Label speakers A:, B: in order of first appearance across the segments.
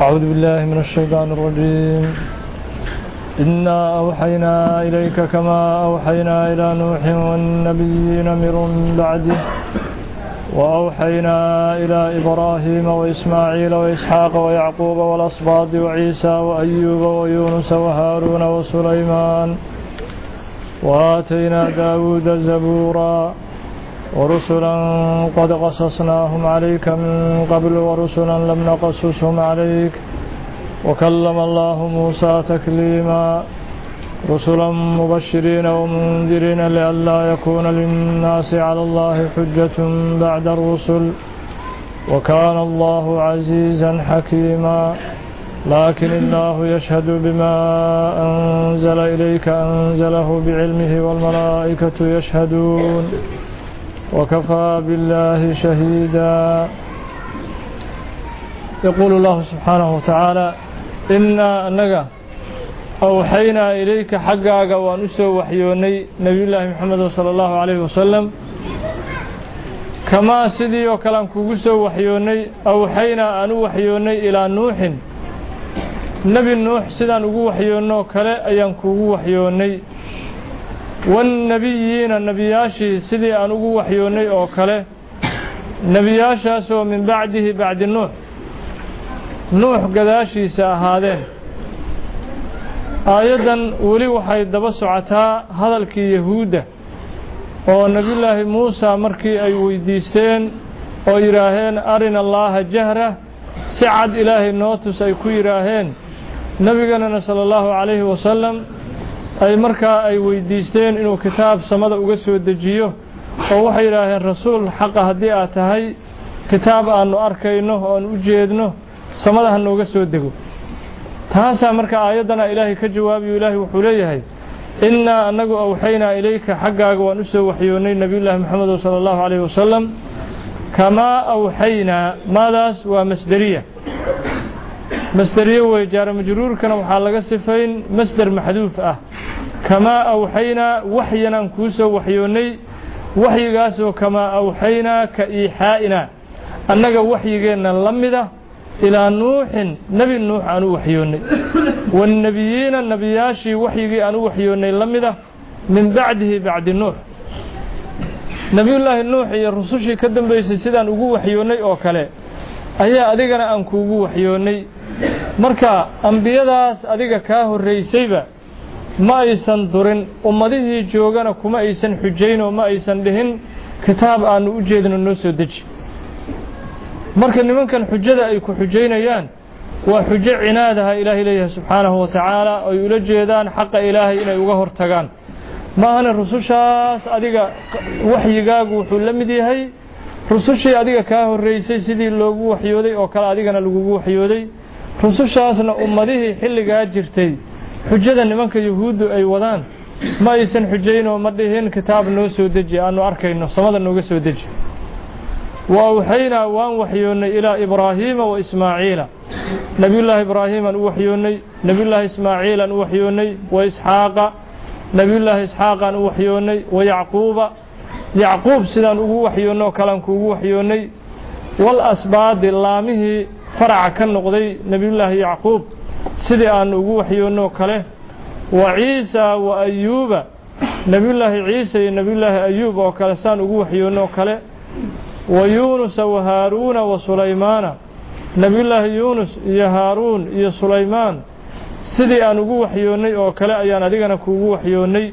A: أعوذ بالله من الشيطان الرجيم. إنا أوحينا إليك كما أوحينا إلى نوح والنبيين من بعده وأوحينا إلى إبراهيم وإسماعيل وإسحاق ويعقوب والأصباط وعيسى وأيوب ويونس وهارون وسليمان وآتينا داود زبورا ورسلا قد قصصناهم عليك من قبل ورسلا لم نقصصهم عليك. وكلم الله موسى تكليما. رسلا مبشرين ومنذرين لئلا يكون للناس على الله حجة بعد الرسل. وكان الله عزيزا حكيما. لكن الله يشهد بما أنزل إليك أنزله بعلمه والملائكة يشهدون. وكفى بالله شهيدا يقول الله سبحانه وتعالى إنا أنك أوحينا إليك حقاك ونسو وحيوني نبي الله محمد صلى الله عليه وسلم كما سيدي وكلام كوغسو وحيوني أوحينا أن وحيوني إلى نوح نبي نوح سيدان ugu waxyoonno kale ayaan kuugu waxyoonnay wannabiyiina nebiyaashii sidii aan ugu waxyoonnay oo kale nebiyaashaasoo min bacdihi bacdi nuux nuux gadaashiisa ahaadeen aayaddan weli waxay daba socotaa hadalkii yahuudda oo nebiyullaahi muusa markii ay weydiisteen oo yidhaaheen arina allaaha jahra si cad ilaahay noo tus ay ku yidhaaheen nebiganana sala allahu calayhi wasalam ay markaa ay weydiisteen inuu kitaab samada uga soo dejiyo oo waxay yidhaaheen rasuul xaqa haddii aad tahay kitaab aannu arkayno oo aan u jeedno samada ha nooga soo dego. Taasaa marka aayaddana ilaahay ka jawaabiyo ilaahay wuxuu leeyahay innaa annagu awxaynaa ilayka xaggaaga waan u soo waxyoonnay nebiyullaahi moxamedo sala allahu calayhi wasalam kamaa awxaynaa maadaas waa masderiya masderiye wey jaara majruurkana waxaa laga sifayn masder maxduuf ah. Kamaa awxaynaa waxyanaan kuu soo waxyoonnay waxyigaasoo kamaa awxaynaa ka iixaa'ina. Annaga waxyigeenna la mida ilaa nuuxin nebi nuux aan u waxyoonnay waannebiyiina nebiyaashii waxyigii aan u waxyoonnay la mida min bacdihi bacdi nuux. Nebiyullaahi nuux iyo rusushii ka dambaysay sidaan ugu waxyoonnay oo kale ayaa adigana aan kuugu waxyoonnay marka ambiyadaas adiga kaa horraysayba ma aysan durin ummadihii joogana kuma aysan xujayn oo ma aysan dhihin kitaab aannu u jeedno noo soo deji. Marka nimankan xujada ay ku xujaynayaan waa xujo cinaadaha ilaahay leeyahay subxaanahu wa tacaala ay ula jeedaan xaqa ilaahay inay uga hor tagaan maahane rusushaas adiga waxyigaagu wuxuu la mid yahay. Rusushii adiga kaa horraysay sidii loogu waxyooday oo kale adigana lagugu waxyooday rusushaasna ummadihii xilligaa jirtay. Xujada nimanka yuhuuddu ay wadaan ma aysan xujaynoo ma dhihin kitaab noo soo deji aannu arkayno samada nooga soo deji. Wa awxaynaa waan waxyoonnay ilaa ibraahiima wa ismaaciila. Nebiyullaahi ibraahiimaan u waxyoonnay nebiyullaahi ismaaciilaan u waxyoonnay wa isxaaqa. Nebiyullaahi isxaaqaan u waxyoonnay wa yacquuba. Yacquub sidaan ugu waxyoonno oo kalean kuugu waxyoonnay. Wal asbaadi laamihii faraca ka noqday nebiyullaahi yacquub sidii aannu ugu waxyoonnoo kale. Wa ciisa wa ayuuba nebiyullaahi ciisa iyo nebiyullaahi ayuub oo kale saan ugu waxyoonnoo kale. Wa yuunusa wa haaruuna wa sulaymaana nebiyullaahi yuunus iyo haaruun iyo sulaymaan sidii aan ugu waxyoonnay oo kale ayaan adigana kuugu waxyoonnay.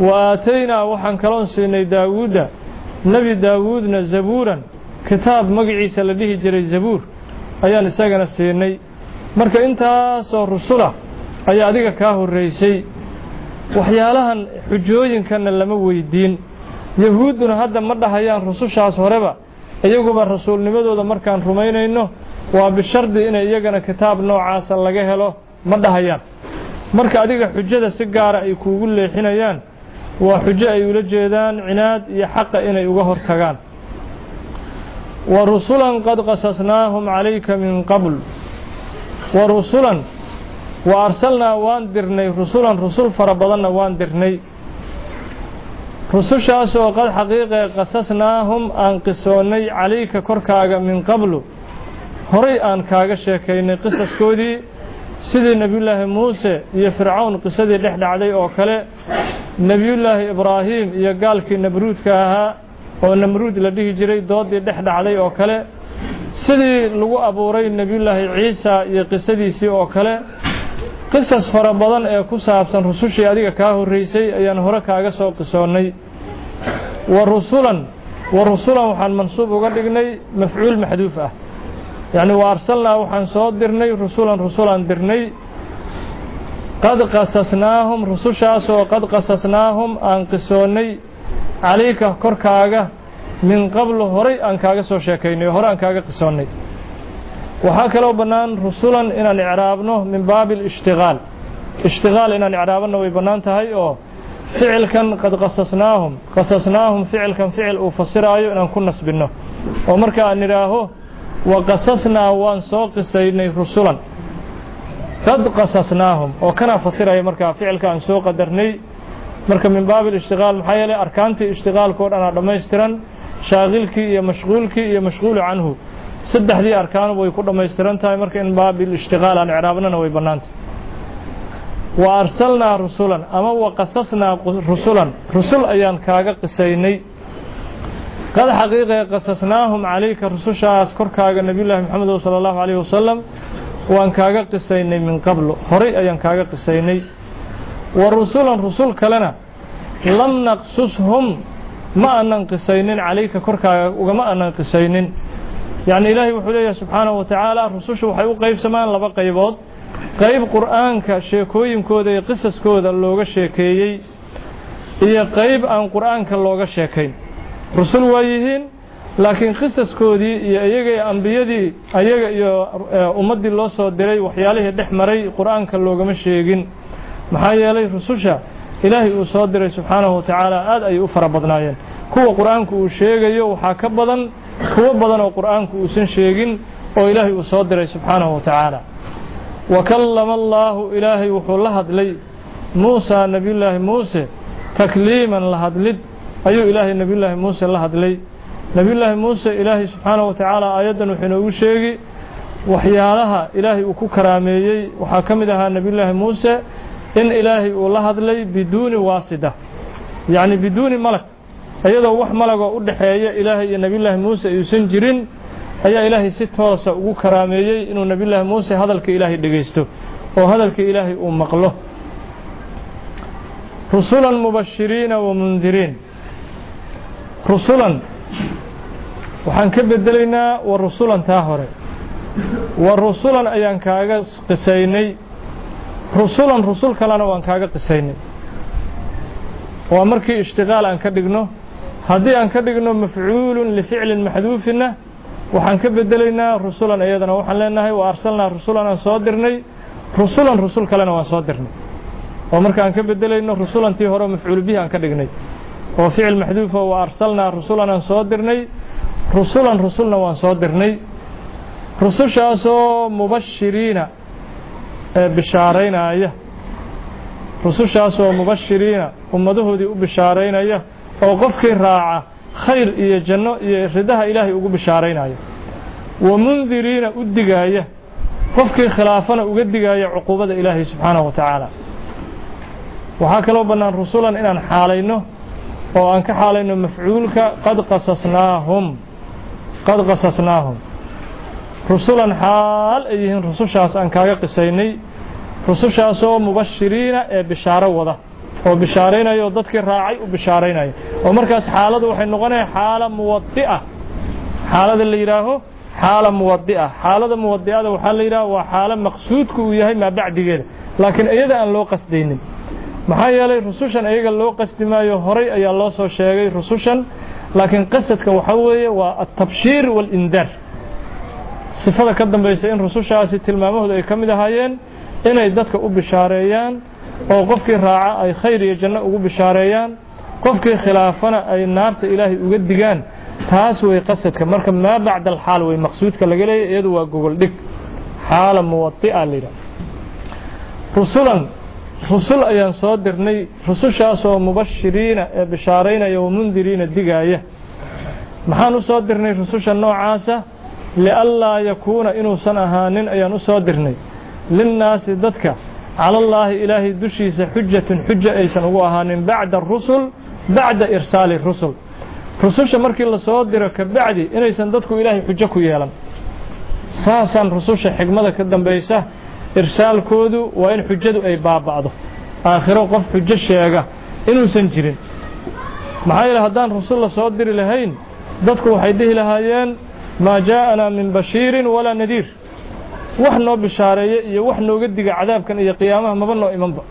A: Wa aataynaa waxaan kaloon siinay daawuudda nebi daawuudna zabuuran kitaab magaciisa la dhihi jiray zabuur ayaan isagana siinay. Marka intaasoo rusula ayaa adiga kaa horraysay waxyaalahan xujooyinkanna lama weydiin. Yahuudduna hadda ma dhahayaan rusushaas horeba iyaguba rasuulnimadooda markaan rumaynayno waa bishardi inay iyagana kitaab noocaasa laga helo ma dhahayaan. Marka adiga xujada si gaara ay kuugu leexinayaan waa xujo ay ula jeedaan cinaad iyo xaqa inay uga hor wa rusulan qad qasasnaahum calayka min qabl wa rusulan wa arsalnaa waan dirnay rusulan rusul fara badanna waan dirnay rusushaasoo qad xaqiiqee qasasnaahum aan qisoonnay calayka korkaaga min qablu horay aan kaaga sheekaynay qisaskoodii sidii nebiyullaahi muuse iyo fircawn qisadii dhex dhacday oo kale nebiyullaahi ibraahim iyo gaalkii nabruudka ahaa oo namruud la dhihi jiray doodii dhex dhacday oo kale. Sidii lagu abuuray nebiyullaahi ciisa iyo qisadiisii oo kale qisas fara badan ee ku saabsan rusushii adiga kaa horraysay ayaan hore kaaga soo qisoonnay. Wa rusulan wa rusulan waxaan mansuub uga dhignay mafcuul maxduuf ah. Yacni wa arsalnaa waxaan soo dirnay rusulan rusulaan dirnay. Qad qasasnaahum rusushaasoo qad qasasnaahum aan qisoonnay calayka korkaaga min qablu horay aan kaaga soo sheekaynay hore aan kaaga qisoonnay waxaa kaloo bannaan rusulan inaan icraabno min baabi alishtigaal ishtigaal inaan icraabanna way bannaan tahay oo ficilkan qad qasasnaahum qasasnaahum ficilkan ficil uu fasiraayo inaan ku nasbinno oo marka aan idhaaho wa qasasnaa waan soo qisaynay rusulan qad qasasnaahum oo kanaa fasiraya markaa ficilka aan soo qadarnay marka min baabi alishtigaal maxaa yeelay arkaantii ishtigaalka o dhan aa dhammaystiran shaaqilkii iyo mashquulkii iyo mashquulu canhu saddexdii arkaanu way ku dhammaystiran tahay. Marka in baabil ishtigaal aan icraabnana way bannaantay wa arsalnaa rusulan ama wa qasasnaa rusulan rusul ayaan kaaga qisaynay. Qad xaqiiqee qasasnaahum calayka rusushaas korkaaga nebiyullaahi maxamedo sala allahu calayhi wasalam waan kaaga qisaynay min qablu horay ayaan kaaga qisaynay wa rusulan rusul kalena lam naqsushum ma aanan qisaynin calayka korkaaga ugama aanan qisaynin. Yacni ilaahay wuxuu leeyahay subxaanahu wa tacaala rusushu waxay u qaybsamaan laba qaybood. Qayb qur'aanka sheekooyinkooda iyo qisaskooda looga sheekeeyey iyo qayb aan qur'aanka looga sheekayn. Rusul waa yihiin laakiin qisaskoodii iyo iyaga ambiyadii ayaga iyo ummaddii loo soo diray waxyaalihii dhex maray qur'aanka loogama sheegin maxaa yeelay rususha ilaahay uu soo diray subxaanahu wa tacaala aad ayay u fara badnaayeen. kuwa qur'aanku uu sheegayo waxaa ka badan kuwo badan oo qur'aanku uusan sheegin oo ilaahay uu soo diray subxaanahu wa tacaala. wa kallama allaahu ilaahay wuxuu la hadlay muusaa nebiyullaahi muuse takliiman la hadlid. ayuu ilaahay nebiyullaahi muuse la hadlay. nebiyullaahi muuse ilaahay subxaanahu wa tacaala aayaddan wuxuu inoogu sheegi. waxyaalaha ilaahay uu ku karaameeyey. waxaa ka mid ahaa nebiyullaahi muuse in ilaahay uu la hadlay biduuni waasida. Yacni biduuni malag iyadoo wax malagoo u dhexeeya ilaahay iyo nebiyullaahi muuse ayuusan jirin ayaa ilaahay si toosa ugu karaameeyey inuu nebiyullaahi muuse hadalka ilaahay dhegaysto oo hadalka ilaahay uu maqlo. Rusulan mubashiriina wa mundiriin rusulan waxaan ka bedelaynaa wa rusulan taa hore. Wa rusulan ayaan kaaga qisaynay rusulan rusul kalena waan kaaga qisaynay waa markii ishtiqaal aan ka dhigno. Haddii aan ka dhigno mafcuulun lificlin maxduufinna waxaan ka bedelaynaa rusulan iyadana. Waxaan leenahay wa arsalnaa rusulan aan soo dirnay. Rusulan rusul kalena waan soo dirnay. Oo marka aan ka bedelayno rusulantii hore mafcuul bihi aan ka dhignay. Oo ficil maxduufo wa arsalnaa rusulan aan soo dirnay. Rusulan rusulna waan soo dirnay. Rusushaasoo mubashiriina ee bishaaraynaya. Rusushaasoo mubashiriina ummadahoodii u bishaaraynaya oo qofkii raaca khayr iyo janno iyo ridaha ilaahay ugu bishaaraynaya. Wa mundiriina u digaaya qofkii khilaafana uga digaaya cuquubada ilaahay subxaanahu wa tacaala. Waxaa kaloo bannaan rusulan inaan xaalayno oo aan ka xaalayno mafcuulka qad qasasnaahum qad qasasnaahum rusulan xaal ay yihiin rusushaas aan kaaga qisaynay. Rusushaasoo mubashiriina ee bishaaro wada oo bishaaraynaya oo dadkii raacay u bishaaraynaya oo markaas xaaladu waxay noqonaya xaala muwadi'a xaalada la yidhaaho xaala muwadi'a xaalada muwadi'ada waxaa la yidhaha waa xaalo maqsuudku uu yahay maa laakiin iyada aan loo qasdaynin. Maxaa yeelay rusushan iyaga loo qasdi maayo horay ayaa loo soo sheegay rusushan. Laakiin qasadka waxaa weeye waa altabshiir waalindaar sifada ka dambaysa in rusushaasi tilmaamahooda ay ka mid ahaayeen inay dadka u bishaareeyaan oo qofkii raaca ay khayr iyo janno ugu bishaareeyaan qofkii khilaafana ay naarta ilaahay uga digaan taas way qasadka. Marka maa bacda alxaal way maqsuudka laga leeya iyadu waa gogol dhig. Xaala muwadi'a layidhaha rusulan rusul ayaan soo dirnay rusushaasoo mubashiriina ee bishaaraynaya wa mundiriina digaaya maxaan u soo dirnay rususha noocaasa lianlaa yakuuna inuusan ahaanin ayaan u soo dirnay linnaasi dadka calallaahi ilaahay dushiisa xujatun xuja aysan ugu ahaanin bacda arusul bacda irsaali rusul rususha markii la soo diro ka bacdi inaysan dadku ilaahay xujo ku yeelan saasaan rususha xigmada ka dambaysa irsaalkoodu waa in xujadu ay baaba'do aakhiro qof xujo sheega inuusan jirin maxaa yeele haddaan rusul la soo diri lahayn dadku waxay dhihi lahaayeen maa jaa'anaa min bashiirin walaa nadiir. Wax noo bishaareeye iyo wax nooga diga cadaabkan iyo qiyaamaha maba noo imanba.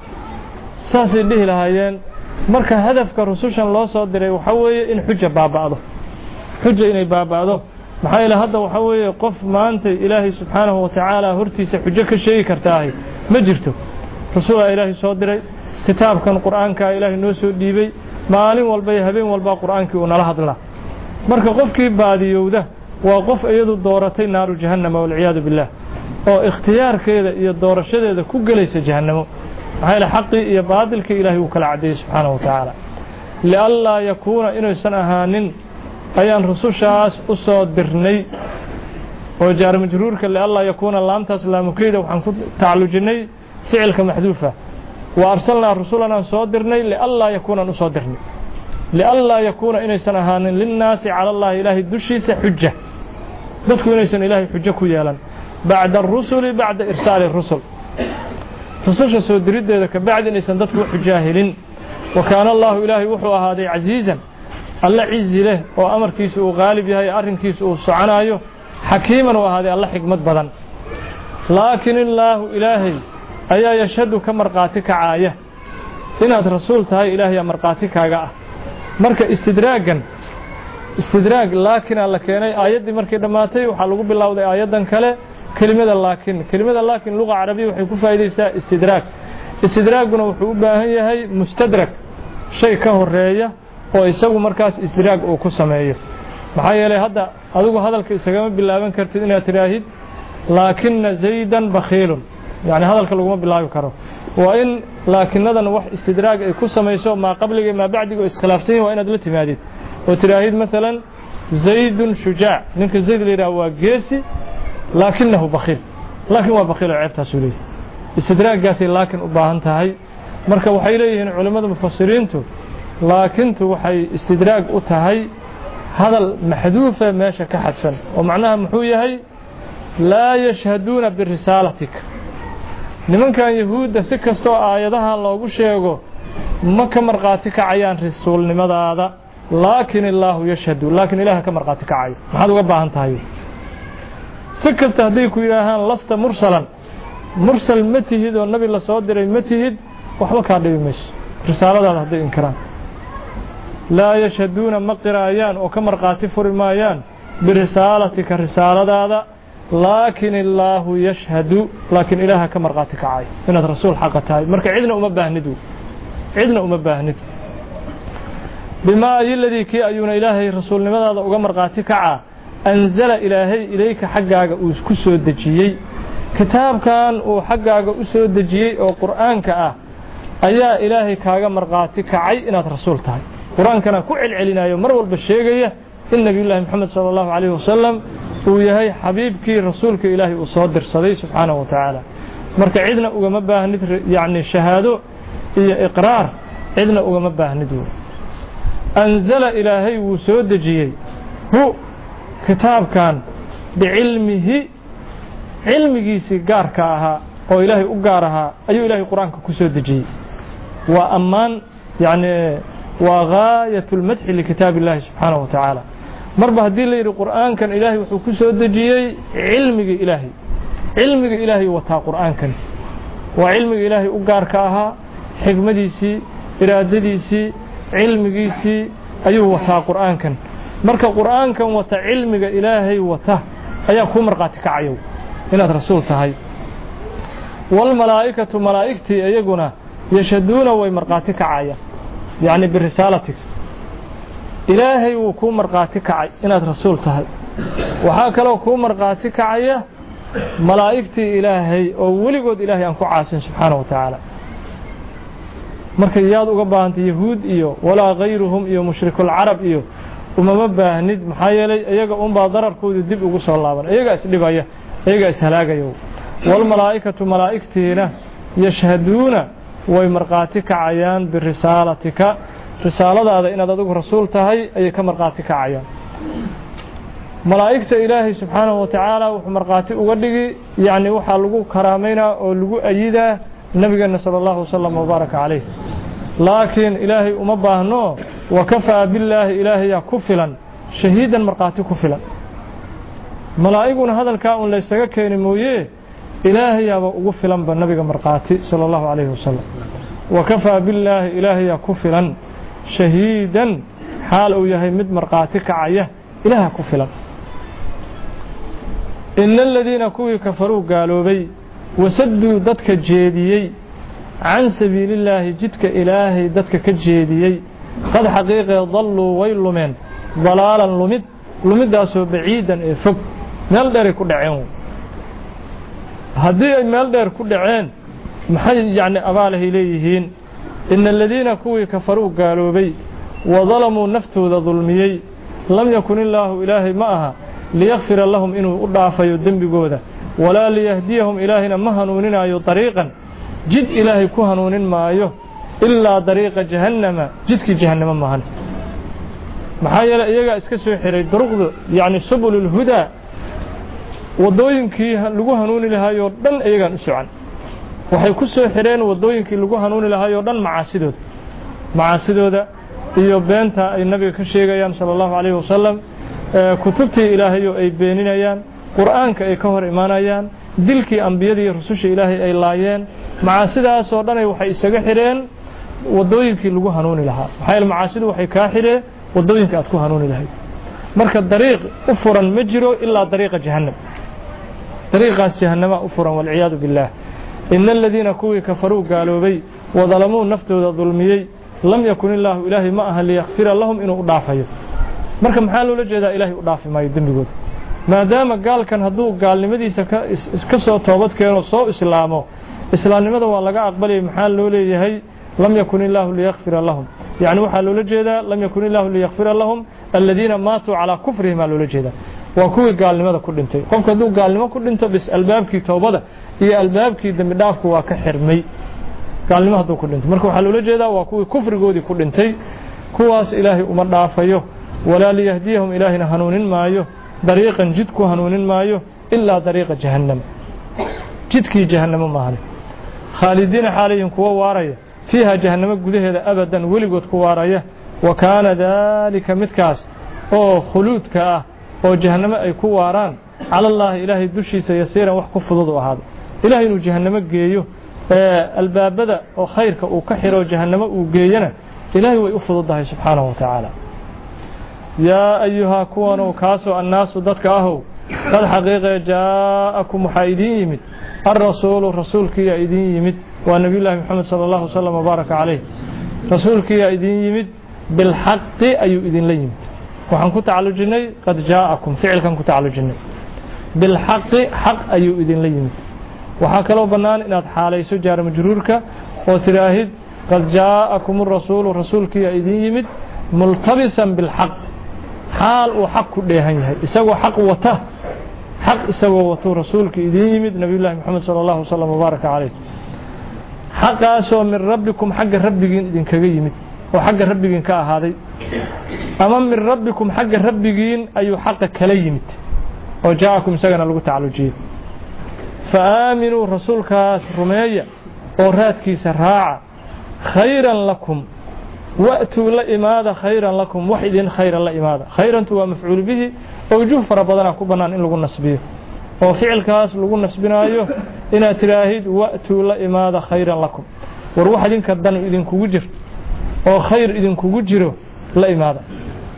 A: Saasay dhihi lahaayeen marka hadafka rusushan loo soo diray waxaa weeye in xuja baaba'do. Xuja inay baaba'do. Maxaa yeele hadda waxaa weeye qof maanta ilaahay subxaanahu watacaala hortiisa xujo ka sheegi kartaahay. Ma jirto. Rasuulaa ilaahay soo diray kitaabkan qur'aankaa ilaahay noo soo dhiibay. Maalin walba iyo habeen walba qur'aankii uu nala hadlaa. Marka qofkii baadiyowda waa qof iyadu dooratay naaru jahannama walciyaadu billaah oo ikhtiyaarkeeda iyo doorashadeeda ku gelaysa jahannamo. Maxaa yeele xaqii iyo baadilkii ilaahay uu kala caddeeyey subxaanahu watacaala lianlaa yakuuna inaysan ahaanin ayaan rusushaas u soo dirnay. Oo jaar majruurka lianlaa yakuuna laamtaas laamukeyda waxaan ku tacallujinnay ficilka maxduufa. Wa arsalnaa rusulanaan soo dirnay lianlaa yakuunaan u soo dirnay. Lianlaa yakuuna inaysan ahaanin linnaasi cala allahi ilaahay dushiisa xuja dadku inaysan ilaahay xujo ku yeelan. Bacda arusuli bacda irsaali rusul rususha soo diriddeeda ka bacdi inaysan dadku u xujaa helin wa kaana allaahu ilaahay wuxuu ahaaday casiizan. Alla cizi leh oo amarkiisa uu qaalib yahay arrinkiisa uu soconaayo xakiiman uu ahaaday alla xigmad badan. Laakiin illaahu ilaahay ayaa yashhadu ka markhaati kacaaya. Inaad rasuul tahay ilaahayaa markhaati kaaga ah. Marka istidraaggan istidraag laakinaa la keenay aayaddii markay dhammaatay waxaa lagu bilowday aayaddan kale kelimada laakin kelimada laakin luqa carabiya waxay ku faa'idaysaa istidraag. Istidraaguna wuxuu u baahan yahay mustadrag shay ka horreeya oo isagu markaas istidraag uu ku sameeyo. Maxaa yeelay hadda adigu hadalka isagama bilaaban kartid inaad tidhaahid laakina zaydan bakhiilun. Yacni hadalka laguma bilaabi karo. Waa in laakinadan wax istidraag ay ku samayso maa qabliga maa bacdiga oo iskhilaafsan waa inaad la timaadid oo tidhaahid maalan zaydun shujaac ninka zayd la yidhaha waa geesi laakinahu bakhiil. Laakiin waa bakhiil oo ceebtaasuu leeyahy istidraaggaasay laakin u baahan tahay. Marka waxay leeyihiin culimmada mufasiriintu laakintu waxay istidraag u tahay hadal maxduufa meesha ka xadfan. Oo macnaha muxuu yahay? Laa yashhaduuna birisaalatika nimankan yahuudda si kastoo aayadaha loogu sheego ma ka markhaati kacayaan rasuulnimadaada laakin illaahu yashhadu laakiin ilaah ka markhaati kacayo. Maxaad uga baahan tahay si kasta hadday ku yidhaahaan lasta mursalan. Mursal ma tihid oo nabi la soo diray ma tihid waxba kaa dhibi mayso. Risaaladaada hadday inkiraan. Laa yashhaduuna ma qiraayaan oo ka markhaati furi maayaan birisaalatika risaaladaada laakin illaahu yashhadu. Laakiin ilaaha ka markhaati kacayo. Inaad rasuul xaqa tahay. Marka cidna uma baahnid cidna uma baahnid bimaa ayiladii kii ayuuna ilaahay rasuulnimadaada uga markhaati kacaa anzala ilaahay ilayka xaggaaga uu ku soo dejiyey. Kitaabkan uu xaggaaga u soo dejiyey oo qur'aanka ah ayaa ilaahay kaaga markhaati kacay inaad rasuul tahay. Qur'aankana ku celcelinayo mar walba sheegaya in nebiyullaahi moxamed sala allahu calayhi wasalam uu yahay xabiibkii rasuulka ilaahay uu soo dirsaday subxaanahu wa tacaala marka cidna ugama baahnid yacni shahaado iyo iqraar cidna ugama baahnid wey anzala ilaahay wuu soo dejiyey hu kitaabkan bicilmihi cilmigiisii gaarka ahaa oo ilaahay u gaar ahaa ayuu ilaahay qur'aanka ku soo dejiyey waa ammaan yacni waa gaayat اlmadxi likitaab illahi subxaanahu wa tacaala marba haddii la yidhi qur'aankan ilaahay wuxuu ku soo dejiyey cilmiga ilaahay cilmiga ilaahay wataa qur'aankani waa cilmiga ilaahay u gaarka ahaa xigmadiisii iraadadiisii cilmigiisii ayuu wataa qur'aankan. Marka qur'aankan wata cilmiga ilaahay wata ayaa kuu markhaati kacayow. Inaad rasuul tahay. Waalmalaa'ikatu malaa'igtii iyaguna yashhaduuna way markhaati kacayaan yacni birisaalatik ilaahay wuu kuu markhaati kacay inaad rasuul tahay. Waxaa kaloo kuu markhaati kacaya malaa'igtii ilaahay oo weligood ilaahay aan ku caasin subxaana wa tacaala marka yaad uga baahantay yahuud iyo walaa kayruhum iyo mushrikulcarab iyo umama baahnid maxaa yeelay iyaga unbaa dararkoodu dib ugu soo laaban. Iyagaa isdhibaya iyagaa ishalaagaya waalmalaa'ikatu malaa'igtiina yashhaduuna way markhaati kacayaan birisaalatika risaaladaada inaad adigu rasuul tahay ayay ka markhaati kacayaan. Malaa'igta ilaahay subxaanahu wa tacaala wuxuu markhaati uga dhigi yacni waxaa lagu karaamaynaa oo lagu ayidaa nebigeenna sala allahu wasalam wabaaraka calayh laakiin ilaahay uma baahno wa kafaa billaahi ilaahayaa ku filan shahiidan markhaati ku filan. Malaa'iguna hadalkaa un laysaga keeni mooye ilaahayaaba ugu filanba nabiga markhaati sala allahu calayhi wasalam wa kafaa billaahi ilaahayaa ku filan shahiidan xaal uu yahay mid markhaati kacaya ilaaha ku filan. Ina aladiina kuwii kafaruu gaaloobay wasadduu dadka jeediyey can sabiilillaahi jidka ilaahay dadka ka jeediyey qad xaqiiqee dalluu way lumeen dalaalan lumid lumiddaasoo baciidan ee fog meel dheeray ku dhaceen haddii ay meel dheer ku dhaceen maxay yacni abaalahay leeyihiin? Ina aladiina kuwii kafaruu gaaloobay wa dalamuu naftooda dulmiyey lam yakun illaahu ilaahay ma aha liyakfira lahum inuu u dhaafayo dembigooda walaa liyahdiyahum ilaahayna ma hanuuninaayo dariiqan jid ilaahay ku hanuunin maayo ilaa dariiqa jahannama jidkii jahannamo maahan. Maxaa yeeley iyagaa iska soo xiray duruqda yacni subululhudaa waddooyinkii lagu hanuuni lahaayoo dhan iyagaan u socan waxay ku soo xidheen waddooyinkii lagu hanuuni lahaayoo dhan macaasidooda. Macaasidooda iyo beenta ay nabiga ka sheegayaan sala allahu calayhi wasalam kutubtii ilaahayoo ay beeninayaan qur'aanka ay ka hor imaanayaan dilkii ambiyadii rususha ilaahay ay laayeen macaasidaasoo dhanay waxay isaga xidheen waddooyinkii lagu hanuuni lahaa. Maxaa macaasidu waxay kaa xidheen waddooyinka aad ku hanuuni lahayd. Marka dariiq u furan ma jiro ilaa dariiqa jahannam. Dariiqaas jahannama u furan walciyaadu billaah ina aladiina kuwii kafaruu gaaloobay wadalamuu naftooda dulmiyey lam yakun illaahu ilaahay ma aha liyakfira lahum inuu u dhaafayo. Marka maxaa loola jeedaa ilaahay u dhaafi maayo dembigooda? Maadaama gaalkan hadduu gaalnimadiisa ka soo toobad keeno soo islaamo islaamnimada waa laga aqbalayay maxaa loo leeyahay? Lam yakun illaahu liyakfira lahum. Yacni waxaa loola jeedaa lam yakun illaahu liyakfira lahum aladiina maatuu calaa kufrihim aa loola jeedaa. Waa kuwii gaalnimada ku dhintay. Qofka hadduu gaalnimo ku dhinto bis albaabkii toobada iyo albaabkii dembi waa ka xirmay. Gaalnimo hadduu ku dhintay marka waxaa loola jeedaa waa kuwii kufrigoodii ku dhintay. Kuwaas ilaahay uma dhaafayo walaa liyahdiyahum ilaahayna hanuunin maayo dariiqan jid ku hanuunin maayo ilaa dariiqa jahannam. Jidkii jahannamo maahan khaalidiina xaalayhim kuwa waaraya fiiha jahannamo gudaheeda abadan weligood ku waaraya wa kaana daalika midkaas oo khuluudka ah oo jahannamo ay ku waaraan cala allaahi ilaahay dushiisa yasiiran wax ku fudud u ahaaday ilahay inuu jahannamo geeyo albaabada oo khayrka uu ka xiro jahannamo uu geeyana ilaahay way u fududdahay subxaanahu wa tacaala yaa ayuhaa kuwanow kaasoo annaasu dadka ahow qad xaqiiqee jaa'akum waxaa idiin yimid alrasuulu rasuulkiiyaa idiin yimid waa nebiyullaahi moxamed sala allahu wasalam wabaaraka calayh rasuulkiiyaa idiin yimid bilxaqi ayuu idinla yimid waxaan ku tacallujinnay qad jaa'akum ficilkan ku tacallujinnay bilxaqi xaq ayuu idinla yimid waxaa kaloo bannaan inaad xaalayso jaara majruurka oo tidhaahid qad jaa'akum arasuulu rasuulkiiyaa idiin yimid multabisan bilxaq xaal uu xaq ku dheehan yahay isagoo xaq wata xaq isagoo watuu rasuulka idiin yimid nabiyullahi moxamed sala allahu wasalam wabaaraka calayh. Xaqaasoo min rabbikum xagga rabbigiin idinkaga yimid oo xagga rabbigiin ka ahaaday. Ama min rabbikum xagga rabbigiin ayuu xaqa kala yimid oo jaa'akum isagana lagu tacallujiyey fa aaminuu rasuulkaas rumeeya oo raadkiisa raaca khayran lakum wa'tuu la imaada khayran lakum wax idin khayran la imaada. Khayrantu waa mafcuul bihi oo wujuuh fara badanaa ku bannaan in lagu nasbiyo. Oo ficilkaas lagu nasbinaayo inaad tidhaahid wa'tuu la imaada khayran lakum. War wax idinka dan idinkugu jirto oo khayr idinkugu jiro la imaada.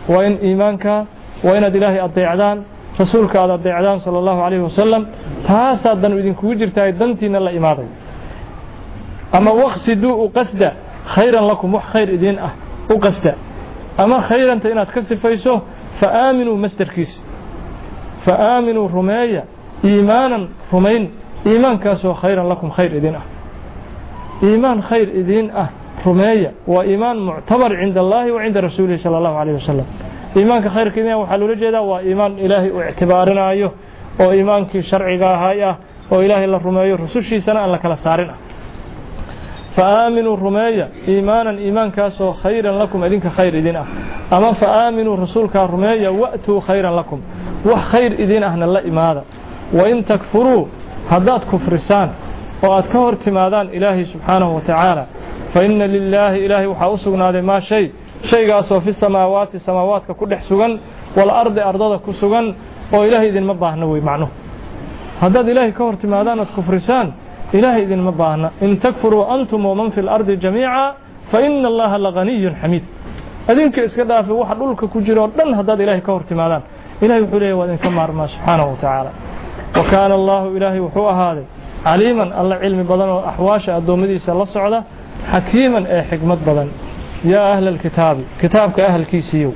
A: Waa in iimaanka waa inaad ilaahay adeecdaan rasuulka aad adeecdaan sala allahu calayhi wasalam taasaa dan idinkugu jirtaa dantiina la imaaday. Ama waqsiduu u qasda khayran lakum wax khayr idiin ah u qasda. Ama khayranta inaad ka sifayso fa aaminuu masderkiisa fa aaminuu rumeeya. iimaanan rumayn iimaankaasoo khayran lakum khayr idiin ah. iimaan khayr idiin ah rumeeya. Waa iimaan muctabar cinda allaahi wa cinda rasuulihi sala allahu calayh wasalam iimaanka khayrka idin waxaa loola jeedaa waa iimaan ilaahay uu ictibaarinaayo oo iimaankii sharciga ahay ah oo ilaahay la rumeeyo rusushiisana aan la kala saarin ah fa aaminuu rumeeya iimaanan iimaankaasoo khayran lakum idinka khayr idin ah ama fa aaminuu rasuulkaa rumeeya wa'tuu khayran lakum wax khayr idin ahna la imaada wain takfuruu haddaad kufrisaan oo aad ka hor timaadaan ilaahay subxaanahu wa tacaala fa inna lilaahi ilaahay waxaa u sugnaaday maa shay shaygaasoo fi samaawaati samaawaadka ku dhex sugan walardi ardada ku sugan oo ilaahay idinma baahna wey macnuhu haddaad ilaahay ka hor timaadaan oad kufrisaan ilaahay idinma baahna in takfuruu antum waman fi lardi jamiica fa ina allaha laganiyun xamiid adinka iska dhaafi waxa dhulka ku jira oo dhan haddaad ilaahay ka hor timaadaan ilahay wuxuu leeyahy waa idinka maarmaa subxaanahu wa tacaala wa kaana allaahu ilaahay wuxuu ahaaday caliiman alla cilmi badan oo axwaasha addoommadiisa la socda xakiiman ee xikmad badan yaa ahla alkitaabi kitaabka ahalkiisiiyow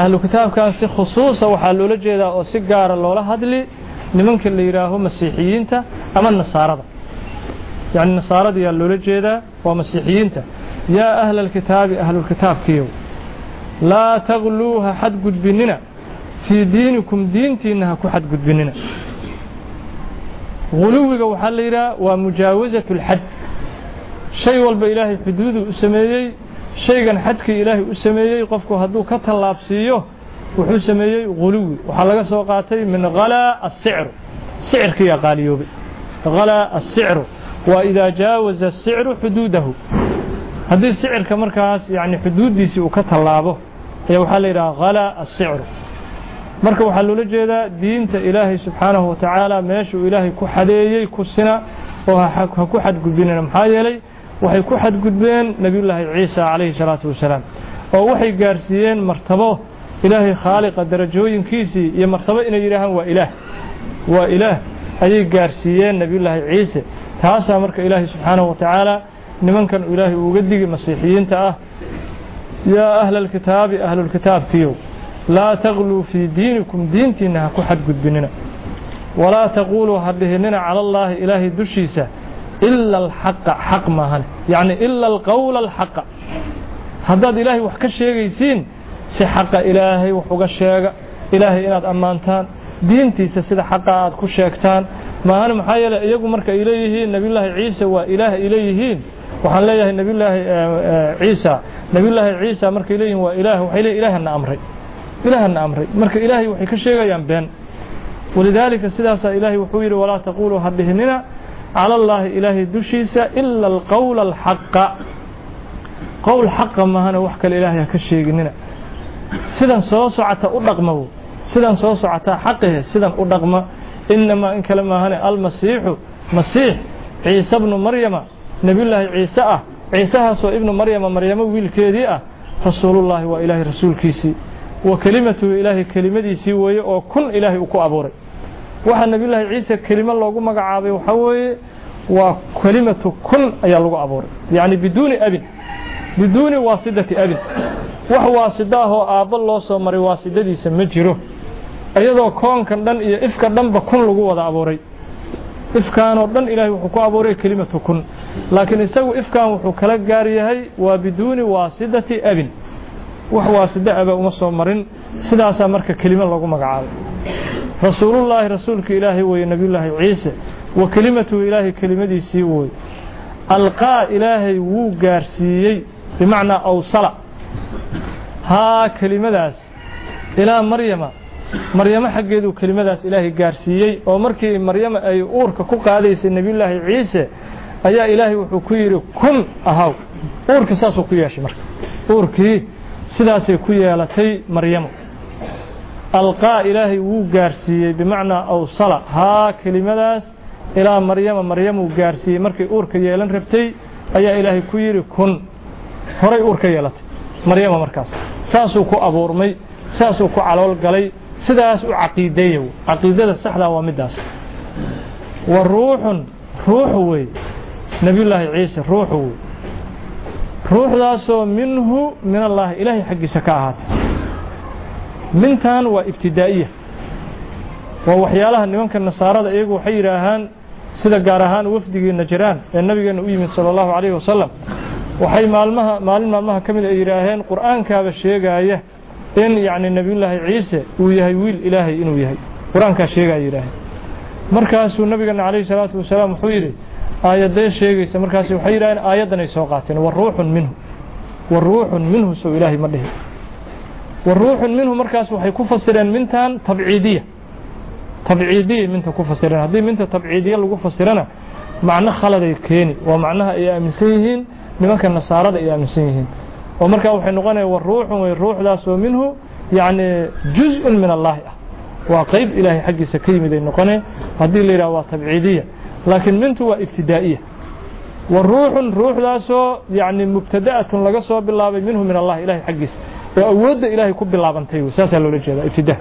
A: ahlu kitaabkan si khusuusa waxaa loola jeedaa oo si gaara loola hadli nimanka la yidhaaho masiixiyiinta ama nasaarada. Yacni nasaaradayaa loola jeedaa waa masiixiyiinta. Yaa ahla alkitaabi ahlulkitaabkiiyow laa tagluu ha xadgudbinina fii diinikum diintiinna ha ku xadgudbinina. Guluwiga waxaa la yidhaha waa mujaawasatu اlxad shay walba ilaahay xuduuduu u sameeyey shaygan xadkii ilaahay u sameeyey qofku hadduu ka tallaabsiiyo wuxuu sameeyey guluwi. Waxaa laga soo qaatay min halaa asicru sicirkiiyaa qaaliyoobay halaa asicru waa idaa jaawaza asicru xuduudahu. Haddii sicirka markaas yani xuduuddiisii uu ka tallaabo ayaa waxaa la yidhaha halaa asicru marka waxaa loola jeedaa diinta ilaahay subxaanahu wa tacaala meeshuu ilaahay ku xadeeyey ku sina oo ha ku xadgudbinina maxaa yeelay waxay ku xadgudbeen nebiyullaahi ciisa calayhi salaatu wasalaam oo waxay gaarsiiyeen martabo ilaahay khaaliqa darajooyinkiisii iyo martabo inay yidhaahaan waa ilaah. Waa ilaah. Ayay gaarsiiyeen nebiyullaahi ciise. Taasaa marka ilaahay subxaanahu wa tacaala nimankan ilaahay uuga digi masiixiyiinta ah. Yaa ahla alkitaabi ahlulkitaabkiyow laa tagluu fii diinikum diintiinna ha ku xadgudbinina. Walaa taquuluu ha dhihinina cala allaahi ilaahay dushiisa ila alxaqa xaq maahane yacni ila alqowla alxaqa. Haddaad ilaahay wax ka sheegaysiin si xaqa ilaahay wax uga sheega. Ilaahay inaad ammaantaan diintiisa sida xaqa aad ku sheegtaan. Maahane maxaa yeele iyagu marka ay leeyihiin nebiyullaahi ciise waa ilaah ay waxaan leeyahay nebiyullaahi ciisa nebiyullaahi ciisa markay leeyihiin waa ilaah waxay leeyihiin ilaahana amray. Ilaahana amray. Marka ilaahay waxay ka sheegayaan been. Walidaalika sidaasaa ilaahay wuxuu yidhi walaa taquuluu ha dhihinina cala allaahi ilaahay dushiisa ila alqowla alxaqa. Qowl xaqa maahana wax kale ilaahay ha ka sheeginina sidan soo socota u dhaqmaw sidan soo socotaa xaqihe sidan u dhaqma. Inamaa in kale maahane almasiixu masiix ciise bnu maryama nebiyullaahi ciise ah. Ciisahaasoo ibnu maryama maryamo wiilkeedii ah. Rasuulullaahi waa ilaahay rasuulkiisii. Wa kelimatuhu ilaahay kelimadiisii weeye oo kun ilaahay uu ku abuuray. Waxaa nebiyullaahi ciise kelimo loogu magacaabay waxaa weeye waa kelimatu kun ayaa lagu abuuray. Yacni biduuni abin biduuni waasidati abin wax waasida ahoo aabbo loo soo maray waasidadiisa ma jiro. Iyadoo koonkan dhan iyo ifka dhanba kun lagu wada abuuray. Ifkaanoo dhan ilaahay wuxuu ku abuuray kelimatu kun. Laakiin isagu ifkan wuxuu kala gaar yahay waa biduuni waasidati abin wax waasida aba uma soo marin. Sidaasaa marka kelimo lagu magacaabay. Rasuulullaahi rasuulka ilaahay weeye nebiyullaahi ciise. Wa kelimatuhu ilaahay kelimadiisii wooye alqaa ilaahay wuu gaarsiiyey bimacnaa awsala haa kelimadaas ilaa maryama maryamo xaggeeduu kelimadaas ilaahay gaarsiiyey oo markii maryama ay uurka ku qaadaysay nebiyullaahi ciise ayaa ilaahay wuxuu ku yidhi kun ahaw uurkii saasuu ku yeeshay marka uurkii sidaasay ku yeelatay maryamo alqaa ilaahay wuu gaarsiiyey bimacnaa awsala haa kelimadaas ilaa maryama maryamuu gaarsiiyey markay uurka yeelan rabtay ayaa ilaahay ku yidhi kun horay uur ka yeelatay. Maryama markaas saasuu ku abuurmay saasuu ku calool galay sidaas u caqiideeya caqiidada saxdaa waa middaas wa ruuxun ruuxu wey nebiyullaahi ciise ruuxu wey ruuxdaasoo minhu min allaahi ilaahay xaggiisa ka ahaatay. Mintan waa ibtidaa'iya. Waa waxyaalaha nimanka nasaarada iyagu waxay yidhaahaan sida gaar ahaan wafdigii najraan ee nabigeenna u yimid sala allahu calayhi wasalam waxay maalmaha maalin maalmaha ka mid ay yidhaaheen qur'aankaaba sheegaaya in yacni nebiyullaahi ciise uu yahay wiil ilaahay inuu yahay. Qur'aankaa sheegaya yidhaahay markaasuu nabigeena calayhi salaatu wasalaam wuxuu yidhi aayadee sheegaysa. Markaas waxay yidhahdeen aayaddan ay soo qaateen. Wa ruuxun minhu. Wa ruuxun minhu sow ilaahay ma dhihi. Wa ruuxun minhu markaas waxay ku fasireen mintan tabciidiya. Tabciidiyay minta ku fasireen. Haddii minta tabciidiya lagu fasirana macno khaladay keeni waa macnaha ay aaminsan yihiin nimanka nasaarada ay aaminsan yihiin. Oo markaa waxay noqonaya wa ruuxun ruuxdaasoo minhu yacni juz-un min allaahi ah. Waa qayb ilaahay xaggiisa ka yimid ay haddii la yidhaha waa tabciidiya. Laakiin mintu waa ibtidaa'iya. Wa ruuxun ruuxdaasoo yacni mubtada'atun laga soo bilaabay minhu min allah ilahay xaggiisa. Oo awoodda ilaahay ku bilaabantay saasaa loola jeedaa ibtidaa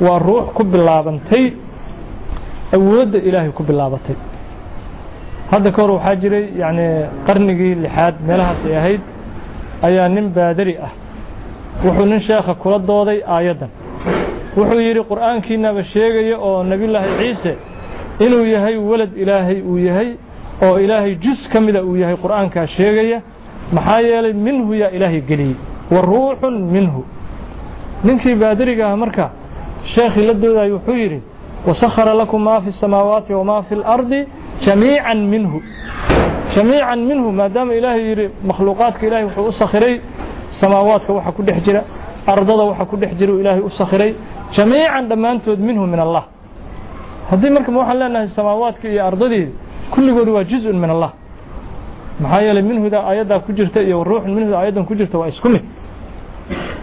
A: waa ruux ku bilaabantay awoodda ilaahay ku bilaabatay hadda ka hor waxaa jiray yacni qarnigii lixaad meelahaas ay ahayd ayaa nin baadari ah wuxuu nin sheekha kula dooday aayaddan wuxuu yidhi qur'aankiinaba sheegaya oo nebiyullaahi ciise inuu yahay walad ilaahay uu yahay oo ilaahay jus ka mida uu yahay qur'aankaa sheegaya maxaa yeelay minhu yaa ilaahay geliyey wa ruuxun minhu ninkii baadariga ah marka sheekhii la doodayo wuxuu yidhi wasakhara lakum maa fi الsamaawaati wamaa fi اlardi jamiican minhu. Jamiican minhu maadaama ilaahay yidhi makhluuqaadka ilahay wuxuu u sakhiray samaawaadka waxa ku dhex jira ardada waxa ku dhex jira uu ilaahay u sakhiray. Jamiican dhammaantood minhu min allah. Haddii marka ma waxaan leenahay samaawaadka iyo ardadii kulligood waa juz-un min allah. Maxaa yeelay minhuda aayaddaa ku jirta iyo ruuxun minhuda aayaddan ku jirta waa isku mid.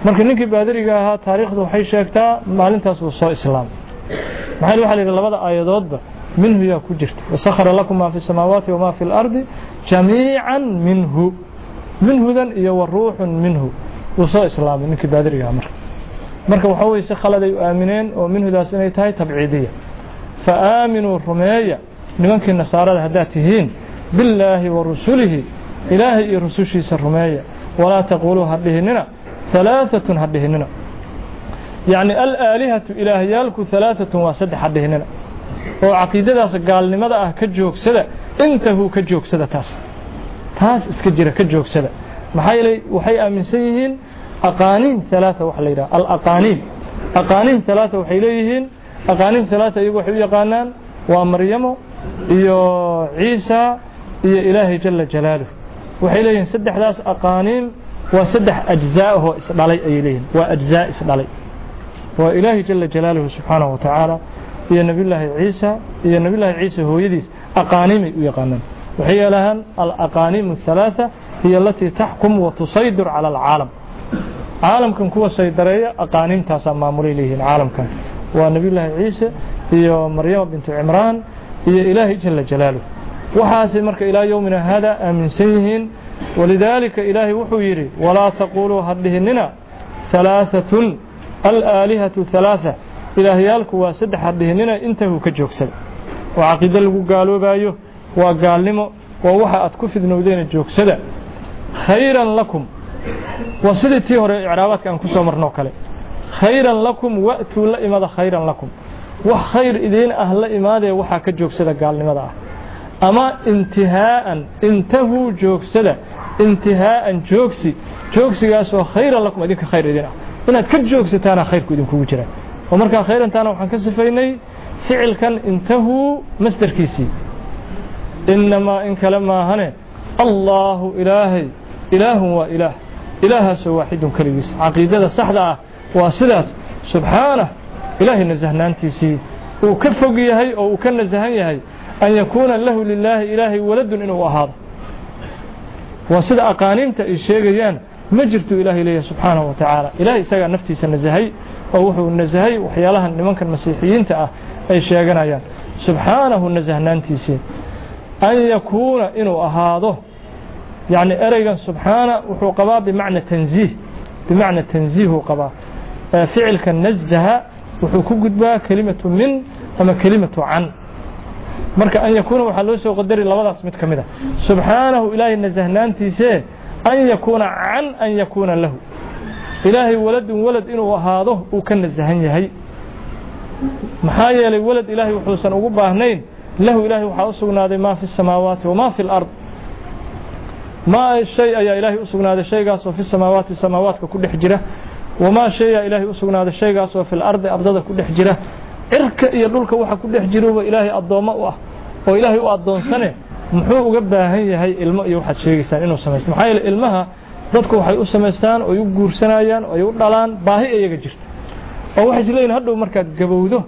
A: Marka ninkii baadariga ahaa taariikhdu waxay sheegtaa maalintaas uu soo islaamay. Maxaa waxa la yidhi labada aayadoodba minhu yaa ku jirta wasakhara lakum maa fi samaawaati wamaa fi اlardi jamiican minhu. Minhudan iyo wa ruuxun minhu. Wuu soo islaamay ninkii baadariga ahaa marka marka waxaa weye si khaladay u aamineen oo minhudaas inay tahay tabciidiya. Fa aaminuu rumeeya nimankii nasaarada haddaad tihiin billaahi wa rusulihi ilaahay iyo rusushiisa rumeeya. Walaa taquuluu ha dhihinina halaaatun ha dhihinina. Yacni alaalihatu ilaahyaalku halaaatun waa saddex ha dhihinina oo caqiidadaas gaalnimada ah ka joogsada intahuu ka joogsada taas. Taas iska jira ka joogsada. Maxaa yeelay waxay aaminsan yihiin aqaaniim halaaa waxa la yidhaha alaqaaniim aqaaniim halaaa waxay leeyihiin aqaaniim halaaa iyagu waxay u yaqaanaan waa maryamo iyo ciisa iyo ilaahay jala jalaaluh waxay leeyihiin saddexdaas aqaaniim waa saddex ajzaa'ahoo isdhalay ayay leeyihiin waa ajzaa isdhalay. Waa ilaahay jala jalaaluhu subxaanahu watacaala iyo nebiyullaahi ciisa iyo nebiyullaahi ciisa hooyadiis aqaaniimay u yaqaanaan. Waxay yeelahaan alaqaaniim athalaatha hiya alatii taxkum wa tusaydir alcaalam. Caalamkan kuwa saydareeya aqaaniimtaasaa maamulay leeyihiin caalamkan. Waa nebiyullaahi ciise iyo maryama bintu cimraan iyo ilaahay jala jalaaluh waxaasay marka ilaa yowmina hada aaminsan yihiin. Walidaalika ilaahay wuxuu yidhi walaa taquuluu ha dhihinina halaaatun alaalihatu halaaa ilaahyaalku waa saddex ha dhihinina intahuu ka joogsada oo caqiide lagu gaaloobayo waa gaalnimo waa waxa aad ku fidnowdeena joogsada. Khayran lakum waa sidii tii hore icraabaadka aan ku soo marnoo kale. Khayran lakum wa'tuu la imada khayran lakum. Wax khayr idiin ah la imaadee waxaa ka joogsada gaalnimada ah. Ama intihaa'an intahuu joogsada intihaa'an joogsi. Joogsigaasoo khayran lakum idinka khayr idin ah. Inaad ka joogsataana khayrku idinkugu jira oo markaa khayrantaana waxaan ka sifaynay ficilkan intahuu masderkiisii inamaa in kale maahane allaahu ilaahay ilaahun waa ilaah ilaahaasoo waaxidun keligiis. Caqiidada saxda ah waa sidaas subxaanah ilaahay nasahnaantiisii uu ka fog yahay oo uu ka nasahan yahay an yakuuna lahu lilaahi ilaahay waladun inuu ahaado. Waa sida aqaaniimta ay sheegayaan ma jirto ilaahay leeyahay subxaanahu wa tacaala. Ilahay isagaa naftiisa nasahay oo wuxuu nasahay waxyaalahan nimankan masiixiyiinta ah ay sheeganayaan. Subxaanahu nasahnaantiisii an yakuuna inuu ahaado yacni ereygan subxaana wuxuu qabaa bimacna tanziih bimacna tanziihuu qabaa. Ficilka nazaha wuxuu ku gudbaa kelimatu min ama kelimatu can. Marka an yakuuna waxaa loo soo qadari labadaas mid ka mid a subxaanahu ilaahay nasahnaantiisee an yakuuna can an yakuuna lahu ilaahay waladun walad inuu ahaado uu ka nasahan yahay maxaa yeelay walad ilaahay wuxuusan ugu baahnayn lahu ilaahay waxaa u sugnaaday maa fi الsamaawaati wamaa fi اlard maa shay ayaa ilaahay u sugnaaday shaygaasoo fi samaawaati samaawaadka ku dhex jira wamaa shayaa ilaahay u sugnaaday shaygaasoo fil ardi ardada ku dhex jira cirka iyo dhulka waxa ku dhex jiruba ilaahay addoommo u ah oo ilaahay u addoonsane muxuu uga baahan yahay ilmo iyo waxaad sheegaysaan inuu samaysto maxaa yeele ilmaha dadku waxay u samaystaan oy u guursanayaan oy u dhalaan baahi iyaga jirta. Oo waxay isleeyihin hadhow markaad gabowdo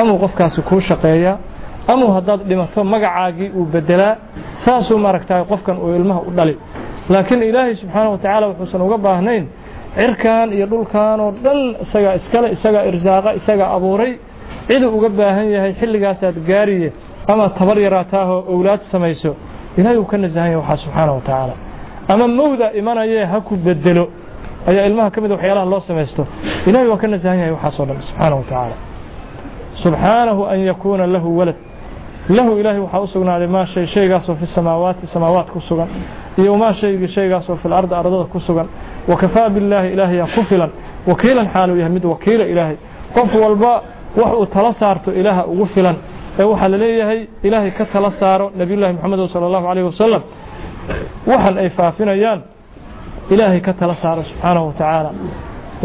A: amuu qofkaasi kuu shaqeeyaa amuu haddaad dhimato magacaagii uu bedelaa saasuu maaragtaa qofkan uu ilmaha u dhali. Laakiin ilaahay subxaana wa tacaala wuxuusan uga baahnayn cirkan iyo dhulkan oo dhan isagaa iskale isagaa irsaaqa isagaa abuuray. Ciduu uga baahan yahay xilligaasaad gaariye ama tabar yaraataahoo owlaad samayso ilaahay uu ka nasahan yahay waxaa subxaana wa tacaala ama mawda imanayee ha ku bedelo ayaa ilmaha ka mid waxyaalaha loo samaysto. Ilahay waa ka nasahan yahay waxaasoo dhan subxaana wa tacaala. Subxaanahu an yakuuna lahu walad. Lahu ilaahay waxaa u sugnaaday maa shay shaygaasoo fi samaawaati samaawaat ku sugan iyo maa shaygii shaygaasoo fil ardi ardada ku sugan. Wakafaa billaahi ilaahayaa ku filan. Wakiilan xaaluu yahay mid wakiila ilaahay. Qof walba wax uu tala saarto ilaaha ugu filan ee waxaa la leeyahay ilaahay ka tala saaro nebiyullahi moxamed sala allahu calayh wasalam waxan ay faafinayaan ilaahay ka tala saaro subxaanahu wa tacaala.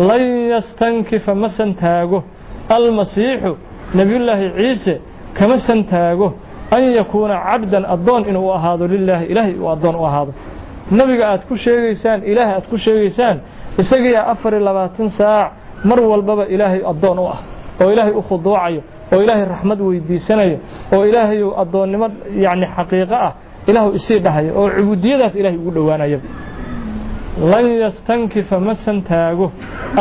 A: Lan yastankifa ma santaago almasiixu nebiyullaahi ciise kama santaago an yakuuna cabdan addoon inuu ahaado lilaahi ilaahay uu addoon u ahaado. Nebiga aad ku sheegaysaan ilaah aad ku sheegaysaan isagiyaa afar iyo labaatan saac mar walbaba ilaahay addoon u ah. Oo ilaahay u khuduucayo oo ilaahay raxmad weydiisanayo oo ilaahay addoonnimo yacni xaqiiqo ah ilaahu isii dhahayo oo cubuudiyadaas ilaahay ugu dhowaanaya lan yastankifa ma santaago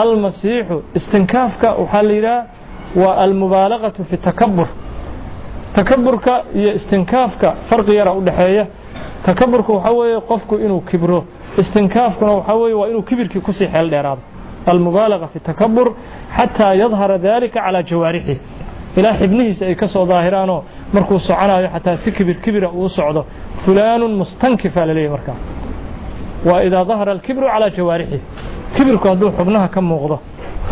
A: almasiixu istinkaafka waxaa la yidhaha waa almubaalaqatu fi takabur takaburka iyo istinkaafka farqi yara u dhexeeya takaburka weeye qofku inuu kibro. Istinkaafkuna waxaa weeye waa inuu kibirkii ku sii xeel dheeraado. Almubaalaqa fi takabur xataa yadhara dalika calaa jawaarixih ilaa xibnihiisa ay ka soo daahiraanoo markuu soconayo xataa si kibir kibira uu socdo fulaanun mustankifa laleeyahy markaa waa idaa dahara alkibru calaa jawaarixih kibirku hadduu xubnaha ka muuqdo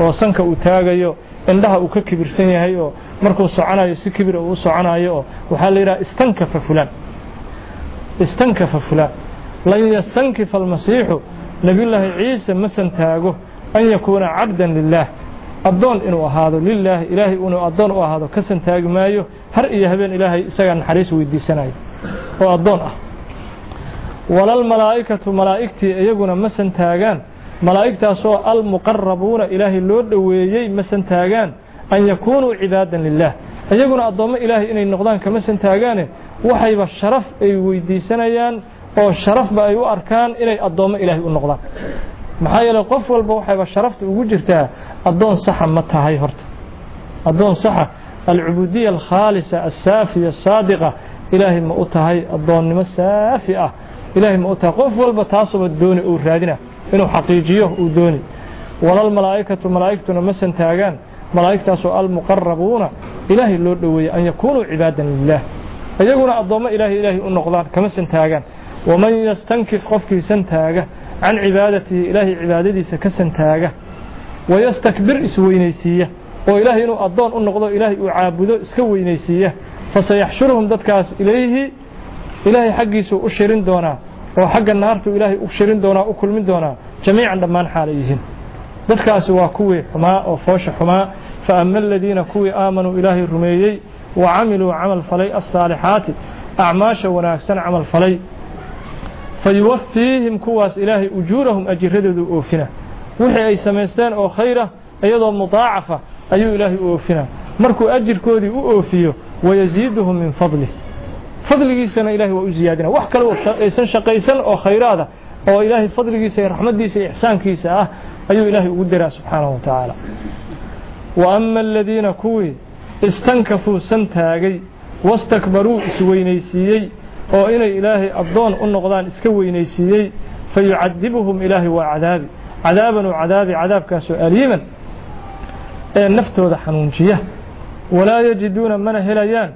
A: oo sanka uu taagayo indhaha uu ka kibirsan yahay oo markuu soconayo si kibir uu soconayo oo waxaa la yidhaha istankafa fulaan. Istankafa fulaan. Lan yastankifa almasiixu nebiyullaahi ciise ma santaago an yakuuna cabdan lilaah addoon inuu ahaado lilaahi ilaahay inuu addoon u ahaado ka santaagi maayo har iyo habeen ilaahay isagaa naxariis weydiisanayo. Oo addoon ah. Walalmalaa'ikatu malaa'igtii iyaguna ma santaagaan. Malaa'igtaasoo almuqarabuuna ilaahay loo dhoweeyey ma santaagaan. An yakuunuu cibaadan lilaah iyaguna addoommo ilaahay inay noqdaan kama santaagaane waxayba sharaf ay weydiisanayaan oo sharafba ay u arkaan inay addoommo ilaahay u noqdaan. Maxaa yeele qof walba waxayba sharafta ugu jirtaa addoon saxa ma tahay horta. Addoon saxa alcubuudiya alkhaalisa assaafiya asaadiqa ilaahay ma u tahay addoonnimo saafi ah. Ilaahay ma u tahay. Qof walba taasuba dooni uu raadina inuu xaqiijiyo uu dooni. Walalmalaa'ikatu malaa'igtuna ma santaagaan malaa'igtaasoo almuqarabuuna ilaahay loo dhoweeyey an yakuunuu cibaadan lilaah iyaguna addoommo ilaahay ilaahay u noqdaan kama santaagaan waman yastankif qofkii santaaga can cibaadatihi ilaahay cibaadadiisa ka santaaga wayastakbir isweynaysiiya oo ilaahay inuu addoon u noqdo ilaahay uu caabudo iska weynaysiiya fasayaxshuruhum dadkaas ilayhi ilaahay xaggiisuu u shirin doonaa oo xagga naartuu ilaahay u shirin doonaa u kulmin doonaa jamiican dhammaan xaalay yihiin dadkaasi waa kuwii xumaa oo foosha xumaa fa ama aladiina kuwii aamanuu ilaahay rumeeyey wa camiluu camal falay alsaalixaati acmaasha wanaagsan camal falay fayuwafiihim kuwaas ilaahay ujuurahum ajiradoodu oofina wixii ay samaysteen oo khayra iyadoo mudaacafa ayuu ilaahay u oofinaa markuu ajirkoodii u oofiyo wayasiiduhum min fadlih fadligiisana ilahay waa u ziyaadina wax kale aysan shaqaysan oo khayraada oo ilaahay fadligiisa iyo raxmaddiisa iyo ixsaankiisa ah ayuu ilaahay ugu daraa subxaanahu wa tacaala wa ama aladiina kuwii istankafuu san taagay wastakbaruu isweynaysiiyey oo inay ilaahay addoon u noqdaan iska weynaysiiyey fayucadibuhum ilaahay waa cadaabi cadaaban u cadaabi cadaabkaasoo aliiman ee naftooda xanuunjiya. Walaa yajiduuna mana helayaan.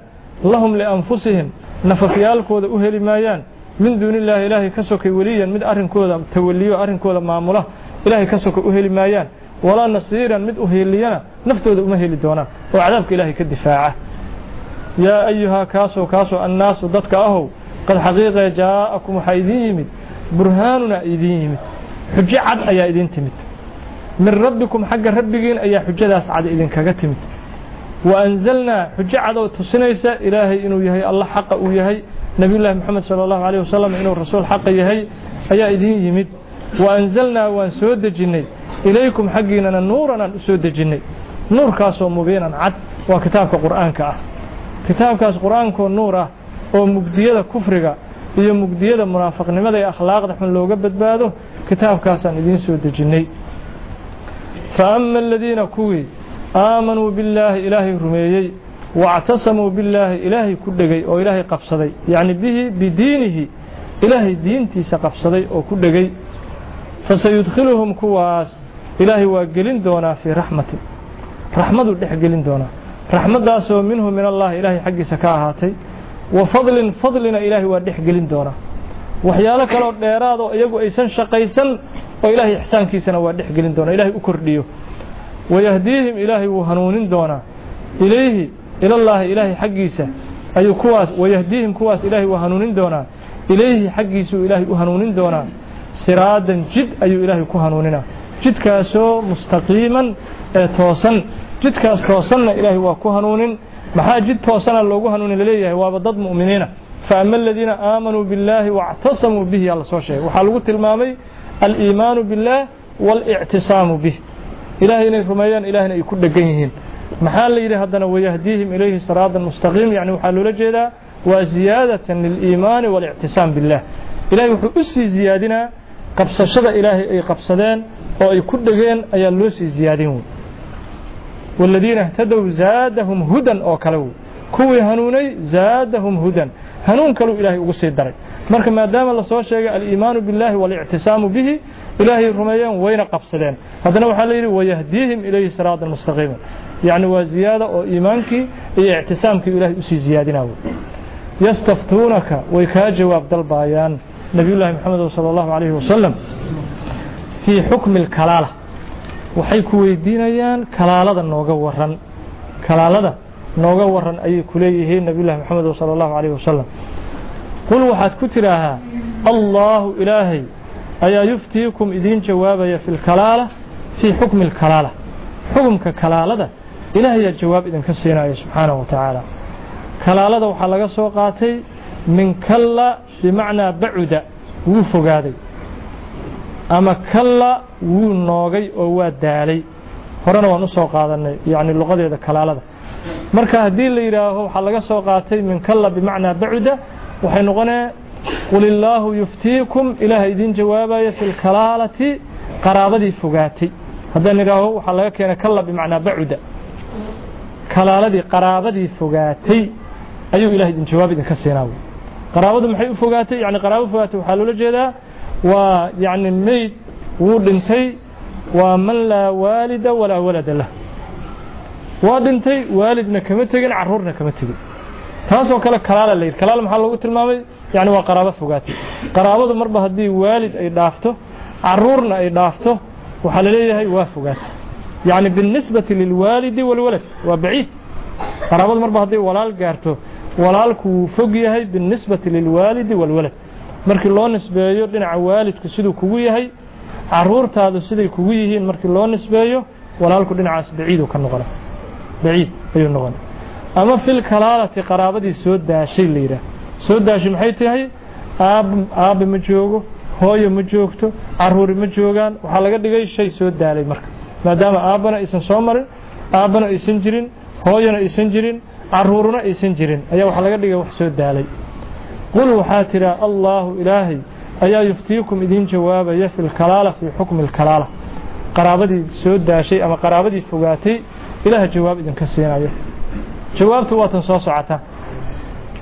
A: Lahum lianfusihim nafafyaalkooda u heli maayaan. Min duuni illaahi ilaahay ka sokay weliyan mid arrinkooda tawaliyo arrinkooda maamula ilaahay ka soka u heli maayaan. Walaa nasiiran mid u heliyana naftooda uma heli doonaan oo cadaabka ilaahay ka difaaca. Yaa ayuhaa kaasoo kaasoo annaasu dadka ahow qad xaqiiqee jaa'akum waxaa idiin yimid. Burhaanuna idiin yimid xujo cad ayaa idiin timid. Min rabbikum xagga rabbigiin ayaa xujadaas cad idinkaga timid. Wa anzalnaa xujo cad oo tusinaysa ilaahay inuu yahay allah xaqa uu yahay. Nebiyullaahi moxamed sala allahu calayh wasalam inuu rasuul xaqa yahay ayaa idiin yimid. Wa anzalnaa waan soo dejinnay. Ilaykum xaggiinana nuuran aan u soo dejinnay. Nuurkaasoo mubiinan cad waa kitaabka qur'aanka ah. Kitaabkaas qur'aankoo nuur ah oo mugdiyada kufriga iyo mugdiyada munaafiqnimada ee akhlaaqda xun looga badbaado kitaabkaasaan idiin soo dejinnay fa ama aladiina kuwii aamanuu billaahi ilaahay rumeeyey waactasamuu billaahi ilaahay ku dhegay oo ilaahay qabsaday. Yacni bihi bidiinihi ilaahay diintiisa qabsaday oo ku dhegay. Fasayudkhiluhum kuwaas ilaahay waa gelin doonaa fii raxmatin. Raxmaduu dhex gelin doonaa. Raxmaddaasoo minhu min allahi ilaahay xaggiisa ka ahaatay. Wa fadlin fadlina ilaahay waa dhex gelin doonaa waxyaalo kaloo dheeraadoo iyagu aysan shaqaysan oo ilaahay ixsaankiisana waa dhex gelin doonaa ilahay u kordhiyo. Wayahdiihim ilaahay wuu hanuunin doonaa. Ilayhi ilallaahi ilaahay xaggiisa ayuu kuwaas wayahdiihim kuwaas ilaahay wuu hanuunin doonaa. Ilayhi xaggiisuu ilaahay u hanuunin doonaa. Siraadan jid ayuu ilaahay ku hanuuninaa. Jidkaasoo mustaqiiman ee toosan jidkaas toosanna ilaahay waa ku hanuunin. Maxaa jid toosana loogu hanuunin la leeyahay waaba dad mu'miniina faama aladiina aamanuu billaahi waاctasamuu bihi yaa la soo sheegay waxaa lagu tilmaamay aliimaanu biاllaah waاlictisaamu bih ilahay inay rumeeyaan ilahna ay ku dhegan yihiin maxaa la yidhi haddana wayahdiihim ilayhi siraadan mustaqiim yani waxaa loola jeedaa waa ziyaadatan liliimaani waاlictisaam billah ilahay wuxuu u sii ziyaadinaa qabsashada ilaahay ay qabsadeen oo ay ku dhegeen ayaa loo sii ziyaadin wey والذيiن اهتدوا زاadهم hudan oo kale wy kuwii hanuunay زاadهم hudan hanuun kaluu ilaahay ugu sii daray. Marka maadaama la soo sheegay aliimaanu biاllaahi waاlictisaamu bihi ilaahay rumeeyeen wayna qabsadeen. Haddana waxaa layidhi wayahdiihim ilayhi siraada mustaqiima yacni waa ziyaada oo iimaankii iyo ictisaamkii ilaahay u sii ziyaadinayo yastaftuunaka way kaa jawaab dalbaayaan nabiyullaahi maxamedo sala allahu calayhi wasalam fii xukmi alkalaala. Waxay ku weydiinayaan kalaalada nooga waran kalaalada nooga waran ayay ku leeyihiin nabiyullahi moxamed sala allahu calayh wasalam qul waxaad ku tidhaahaa allaahu ilaahay ayaa yuftiikum idiin jawaabaya fi lkalaala fii xukmi alkalaala xukumka kalaalada ilaahayaa jawaab idinka siinaya subxaanahu wa tacaala. Kalaalada waxaa laga soo qaatay min kalla bimacnaa bacuda wuu fogaaday. Ama kalla wuu noogay oo waa daalay. Horena waan u soo qaadanay yani luqadeeda kalaalada marka haddii la yidhaaho waxaa laga soo qaatay min kalla bimacnaa bacuda waxay noqonee qul illaahu yuftiikum ilaaha idiin jawaabaya fi lkalaalati qaraabadii fogaatay. Haddaan idhaaho waxaa laga keenay kalla bimacnaa bacuda kalaaladii qaraabadii fogaatay ayuu ilahay idin jawaab idinka siinaa. Qaraabadu maxay u fogaatay? Yani qaraabo fogaatay waxaa loola jeedaa waa yani meyd wuu dhintay waa man laa waalida walaa walada lah waa dhintay waalidna kama tegin caruurna kama tegin. Taasoo kale kalaala la yidhi. Kalaala maxaa loogu tilmaamay? Yani waa qaraabo fogaatay. Qaraabadu marba haddii waalid ay dhaafto caruurna ay dhaafto waxaa la leeyahay waa fogaatay. Yani biاlnisbati lilwaalidi walwalad. Waa baciid. Qaraabadu marba hadday walaal gaarto walaalku wuu fog yahay biاlnisbati lilwaalidi walwalad. Markii loo nisbeeyo dhinaca waalidku siduu kugu yahay caruurtaadu siday kugu yihiin. Markii loo nisbeeyo walaalku dhinacaas baciidu ka noqona baciid ayuu noqona ama fil kalaalati qaraabadii soo daashay la yidhaah soo daashay maxay tahay aab aabbe ma joogo hooyo ma joogto caruuri ma joogaan waxaa laga dhigay shay soo daalay marka maadaama aabbana aysan soo marin aabbana aysan jirin hooyana aysan jirin caruuruna aysan jirin ayaa waxaa laga dhigay wax soo daalay qul waxaa tidhaa allaahu ilaahay ayaa yuftiikum idiin jawaabaya fi lkalaala fii xukmi lkalaala qaraabadii soo daashay ama qaraabadii fogaatay ilaah jawaab idinka siinayo. Jawaabtu waatan soo socota.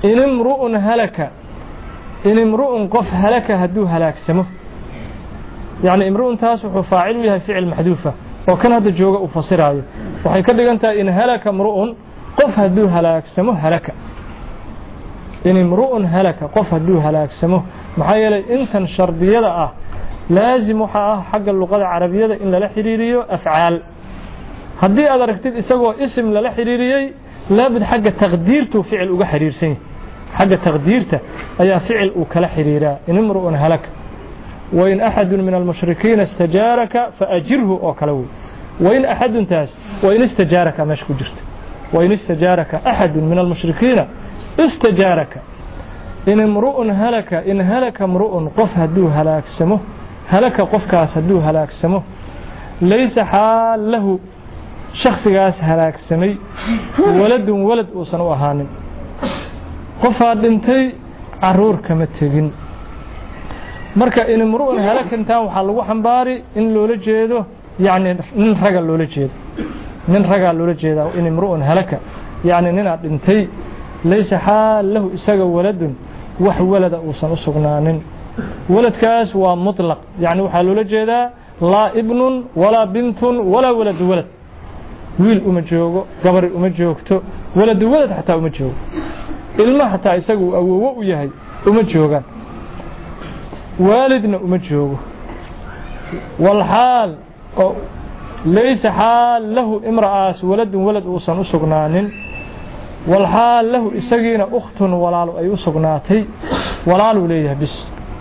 A: In imru'un halaka in imru'un qof halaka hadduu halaagsamo. Yacni imru'untaas wuxuu faacil u yahay ficil maxduufa oo kan hadda jooga uu fasiraayo. Waxay ka dhigan tahay in halaka imru'un qof hadduu halaagsamo halaka. In imru'un halaka qof hadduu halaagsamo. Maxaa yeelay intan shardiyada ah laazim waxaa ah xagga luqada carabiyada in lala xidhiiriyo afcaal haddii aad aragtid isagoo isim lala xidhiiriyey laabud xagga taqdiirtuu ficil uga xidhiirsan yahay. Xagga taqdiirta ayaa ficil uu kala xidhiiraa in imru'un halaka wain axadu min almushrikiina istajaaraka faajirhu oo kale wey. Wain axaduntaas wain istajaaraka meesha ku jirta. Wain istajaaraka axadu min almushrikiina istajaaraka. In imru'un halaka in halaka mru'un qof hadduu halaagsamo halaka qofkaas hadduu halaagsamo laysa xaal shakhsigaas halaagsamay waladun walad uusan u ahaanin. Qofaa dhintay carruur kama tegin. Marka in imru'un halakantan waxaa lagu xambaari in loola jeedo yacni nin raga loola jeedo. Nin ragaa loola jeedaa in imru'un halaka yacni ninaa dhintay laysa xaal lahu isaga waladun wax walada uusan u sugnaanin. Waladkaas waa muطlaq yacni waxaa loola jeedaa laa ibnun walaa bintun walaa waladu walad wiil uma joogo gabari uma joogto waladu walad xataa uma joogo. Ilmo xataa isaga uu awoowo u yahay uma joogaan. Waalidna uma joogo. Walxaal oo laysa xaal lahu imra'aas waladun walad uusan u sugnaanin. Walxaal lahu isagiina ukhtun walaalo ay u sugnaatay walaaluu leeyahay bis.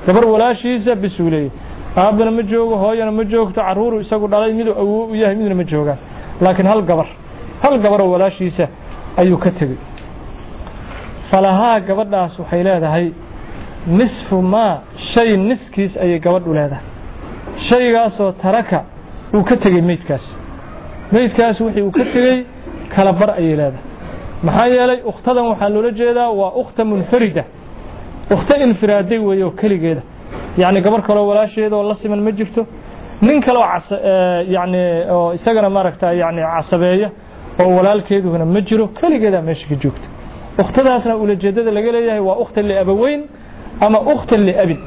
A: Gabar walaashiisa bisuu leeyahay. Aabbana ma joogo hooyana ma joogto carruuru isagu dhalay miduu awoo u yahay midna ma joogaan laakiin hal gabar hal gabaroo walaashiisa ayuu ka tegey. Falahaa gabadhaas waxay leedahay nisfu maa shay niskiis ayay gabadhu leedahay. Shaygaasoo taraka uu ka tegey meydkaas. Meydkaas wixii uu ka tegey kala bar ayay leedahay. Maxaa yeelay ukhtadan waxaa loola jeedaa waa ukhta munfarida. Ukhto infiraaday weeye oo keligeeda. Yacni gabar kaloo walaasheeda oo la siman ma jirto nin kaloo yani oo isagana maaragta yani casabeeya oo walaalkeeduhuna ma jiro keligeedaa meesha ka joogta. Ukhtadaasna ulajeedada laga leeyahay waa ukhta liabaweyn ama ukhta liabin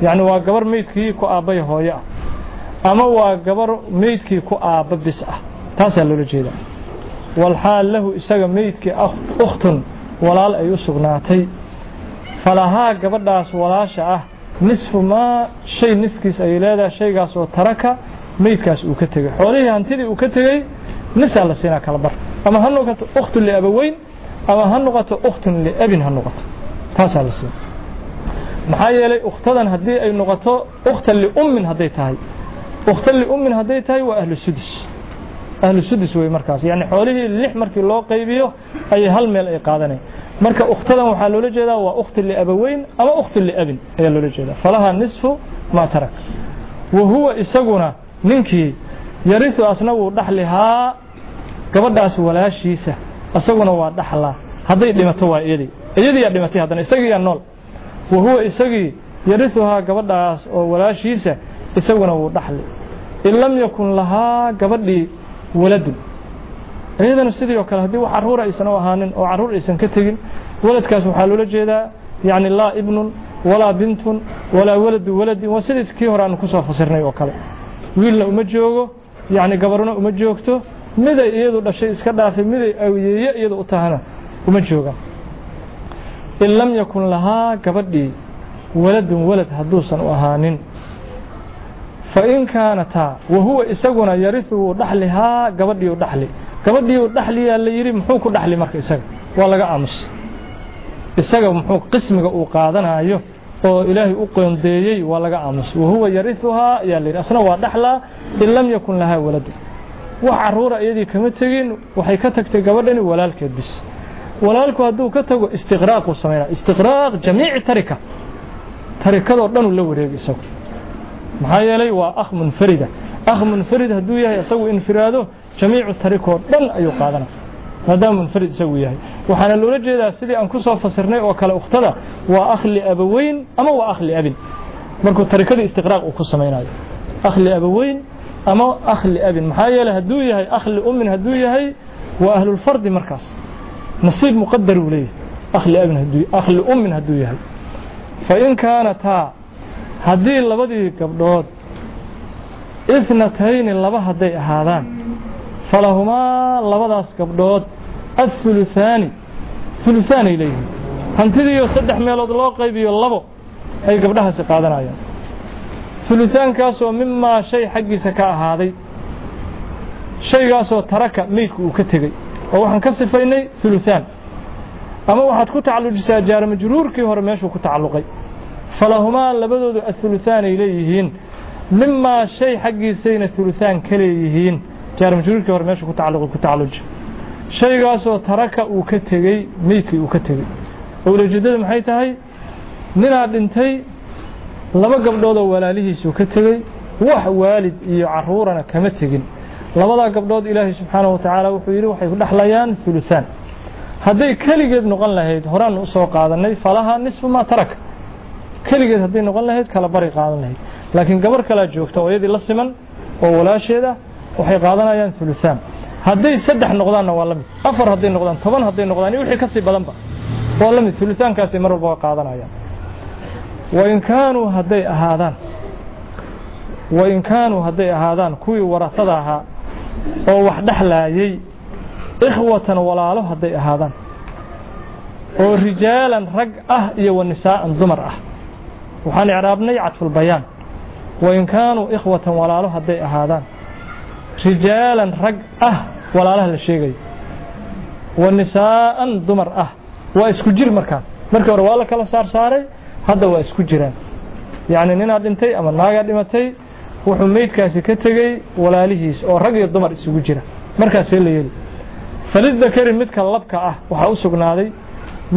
A: yani waa gabar meydkii ku aabbaya hooyo ah ama waa gabar meydkii ku aabba bis ah. Taasaa loola jeedaa. Walxaal lahu isaga meydkii ukhtun walaal ay u sugnaatay. Falahaa gabadhaas walaasha ah nisfu maa shay niskiis ayay leedahay shaygaas oo taraka meydkaas uu ka tegey xoolihii hantidii uu ka tegey nisaa la siinaa kala bar. Ama ha noqoto ukhtun liabaweyn ama ha noqoto ukhtun liabin ha noqoto. Taasaa la siina maxaa yeelay ukhtadan haddii ay noqoto ukhta liummin hadday tahay. Ukhta liummin hadday tahay waa ahlu sudus. Ahlu sudus wey markaas. Yani xoolihii lix markii loo qaybiyo ayay hal meel ay qaadanaya marka ukhtadan waxaa loola jeedaa waa ukhti liabaweyn ama ukhti liabin ayaa loola jeedaa. Falaha nisfu maa tarak. Wa huwa isaguna ninkii yarisu asna wuu dhaxlihaa gabadhaas walaashiisa. Isaguna waa dhaxlaa hadday dhimato waa iyadii. Iyadiiyaa dhimatay haddana isagiiyaa nool. Wa huwa isagii yarisuhaa gabadhaas oo walaashiisa isaguna wuu dhaxli in lam yakun lahaa gabadhii waladun iyadana sidii oo kale haddii wax carruur aysan u ahaanin oo carruur aysan ka tegin waladkaas waxaa loola jeedaa yani laa ibnun walaa bintun walaa waladu waladin. Waa sidii kii hore aanu ku soo fasirnay oo kale. Wiilna uma joogo yani gabarna uma joogto. Miday iyadu dhashay iska dhaafay miday ayeeye iyadu u tahana uma joogaan in lam yakun lahaa gabadhii waladun walad hadduusan u ahaanin. Fain kaanataa wa huwa isaguna yariu wuu dhaxlihaa gabadhii u dhaxli gabadhii u dhaxliyaa la yidhi muxuu ku dhaxli marka isaga? Waa laga aamusa isaga muxuu qismiga uu qaadanayo oo ilaahay u qoondeeyey waa laga aamusa wahuwa yariuhaa ayaa la yidhi asna waa dhaxlaa in lam yakun lahaa waladu wax caruura iyadii kama tegin waxay ka tagtay gabadhani walaalkeed bis. Walaalku hadduu ka tago istiqraaquu samaynaa istiqraaq jamiici tarika. Tarikadoo dhanuu la wareegay isagu. Maxaa yeelay waa akh munfarida. Akh munfarid hadduu yahay isagu infiraado jamiicu tarikoo dhan ayuu qaadana maadaama munfarid isagu yahay. Waxaana loola jeedaa sidii aan ku fasirnay oo kale ukhtada waa akh liabaweyn ama waa akh liabin markuu tarikadii istiqraaq uu ku samaynayo akh liabaweyn ama akh liabin maxaa yeelay hadduu yahay akh liummin hadduu yahay waa ahlulfardi markaas. Nasiib muqadar uu leeyahay. Akh liabin hadduu akh liummin hadduu yahay. Fain kaanataa haddii labadii gabdhood ithnatayni laba hadday ahaadaan falahumaa labadaas gabdhood athuluthaani thuluthaanay leeyihiin hantidiiyo saddex meelood loo qaybiyo labo ay gabdhahaasi qaadanayaan thuluthaankaasoo mimaa shay xaggiisa ka ahaaday shaygaasoo taraka meydku uu ka tegey oo waxaan ka sifaynay thuluthaan ama waxaad ku tacallujisaa jaara majruurkii hore meeshuu ku tacalluqay falahumaa labadoodu athuluthaan ay leeyihiin mimaa shay xaggiisayna thuluthaan ka leeyihiin jaarmajruurkii hore meesha ku tacalluqi ku tacalluji shaygaasoo taraka uu ka tegey meydkii uu ka tegey owlajeedadu maxay tahay? Ninaa dhintay laba gabdhoodoo walaalihiisuu ka tegey wax waalid iyo caruurana kama tegin. Labadaa gabdhood ilaahay subxaanahu watacaala wuxuu yidhi waxay dhexlayaan huluhaan hadday keligeed noqon lahayd horaanu u soo qaadanay falahaa nisfu maa taraka. Keligeed hadday noqon lahayd kala bari qaadan lahayd. Laakiin gabar kalaa joogta oo iyadii la siman oo walaasheed ah waxay qaadanayaan huluhaan hadday saddex noqdaanna waa la mid. Afar hadday noqdaan toban hadday noqdaan iyo wixii ka sii badanba waa la mid. Huluhaankaasay mar walba qaadanayaan. Wain kaanuu hadday ahaadaan wain kaanuu hadday ahaadaan kuwii warasada ahaa oo wax dhexlaayay ikhwatan walaalo hadday ahaadaan oo rijaalan rag ah iyo wa dumar ah. Waxaan icraabnay cadfulbayaan. Wain kaanuu ikhwatan walaalo hadday ahaadaan rijaalan rag ah walaalaha la sheegayo. Wa nisaa'an dumar ah. Waa isku jir markaan markii hore waa la kala saar saaray hadda waa isku jiraan. Yacni ninaa dhintay ama naagaa dhimatay wuxuu meydkaasi ka tegey walaalihiis oo rag iyo dumar isugu jira. Markaasee la yeli. Falidakari midka labka ah waxaa u sugnaaday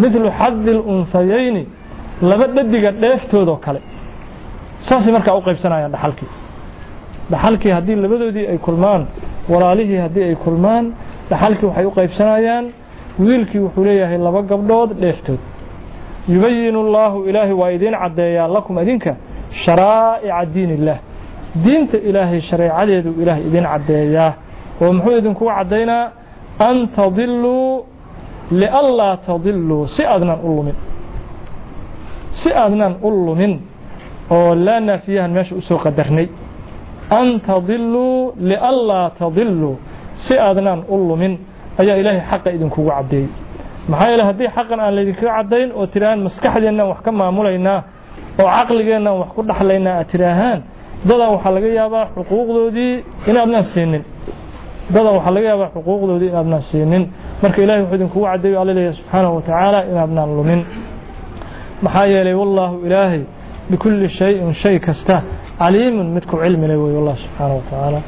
A: midlu xadi اlunsayayni laba dhadiga dheeftoodoo kale. Saasay markaa u qaybsanayaan dhaxalkii dhaxalkii haddii labadoodii ay kulmaan walaalihii haddii ay kulmaan dhaxalkii waxay u qaybsanayaan wiilkii wuxuu leeyahay laba gabdhood dheeftood. Yubayin اllaahu ilaahay waa idiin caddeeyaa lakum idinka sharaa'ica diin illaah diinta ilaahay shareecadeedu ilaahay idin caddeeyaa. Oo muxuu idinkugu caddaynaa an tadiluu lianlaa tadiluu si aadnan u lumin. Si aadnan u lumin oo laa naafiyahan meesha u soo qadarnay an tadiluu lianlaa tadiluu si aadnan u lumin ayaa ilaahay xaqa idinkugu caddeeyey maxaa yeele haddii xaqan aan laydinkaga caddayn oo tidhaahaan maskaxdeennaan wax ka maamulaynaa oo caqligeennaan wax ku dhaxlaynaa aad tidhaahaan dadan waxaa laga yaabaa xuquuqdoodii inaadnaan siinin dadan waxaa laga yaabaa xuquuqdoodii inaadnaan siinin marka ilahay wuxuu idinkugu caddeeyo alla leeyahay subxaanahu watacaala inaadnaan lumin maxaa yeelay wallaahu ilaahay bikulli shayin shay kasta caliimun midku cilmi leh wey wallah subxaanahu watacaala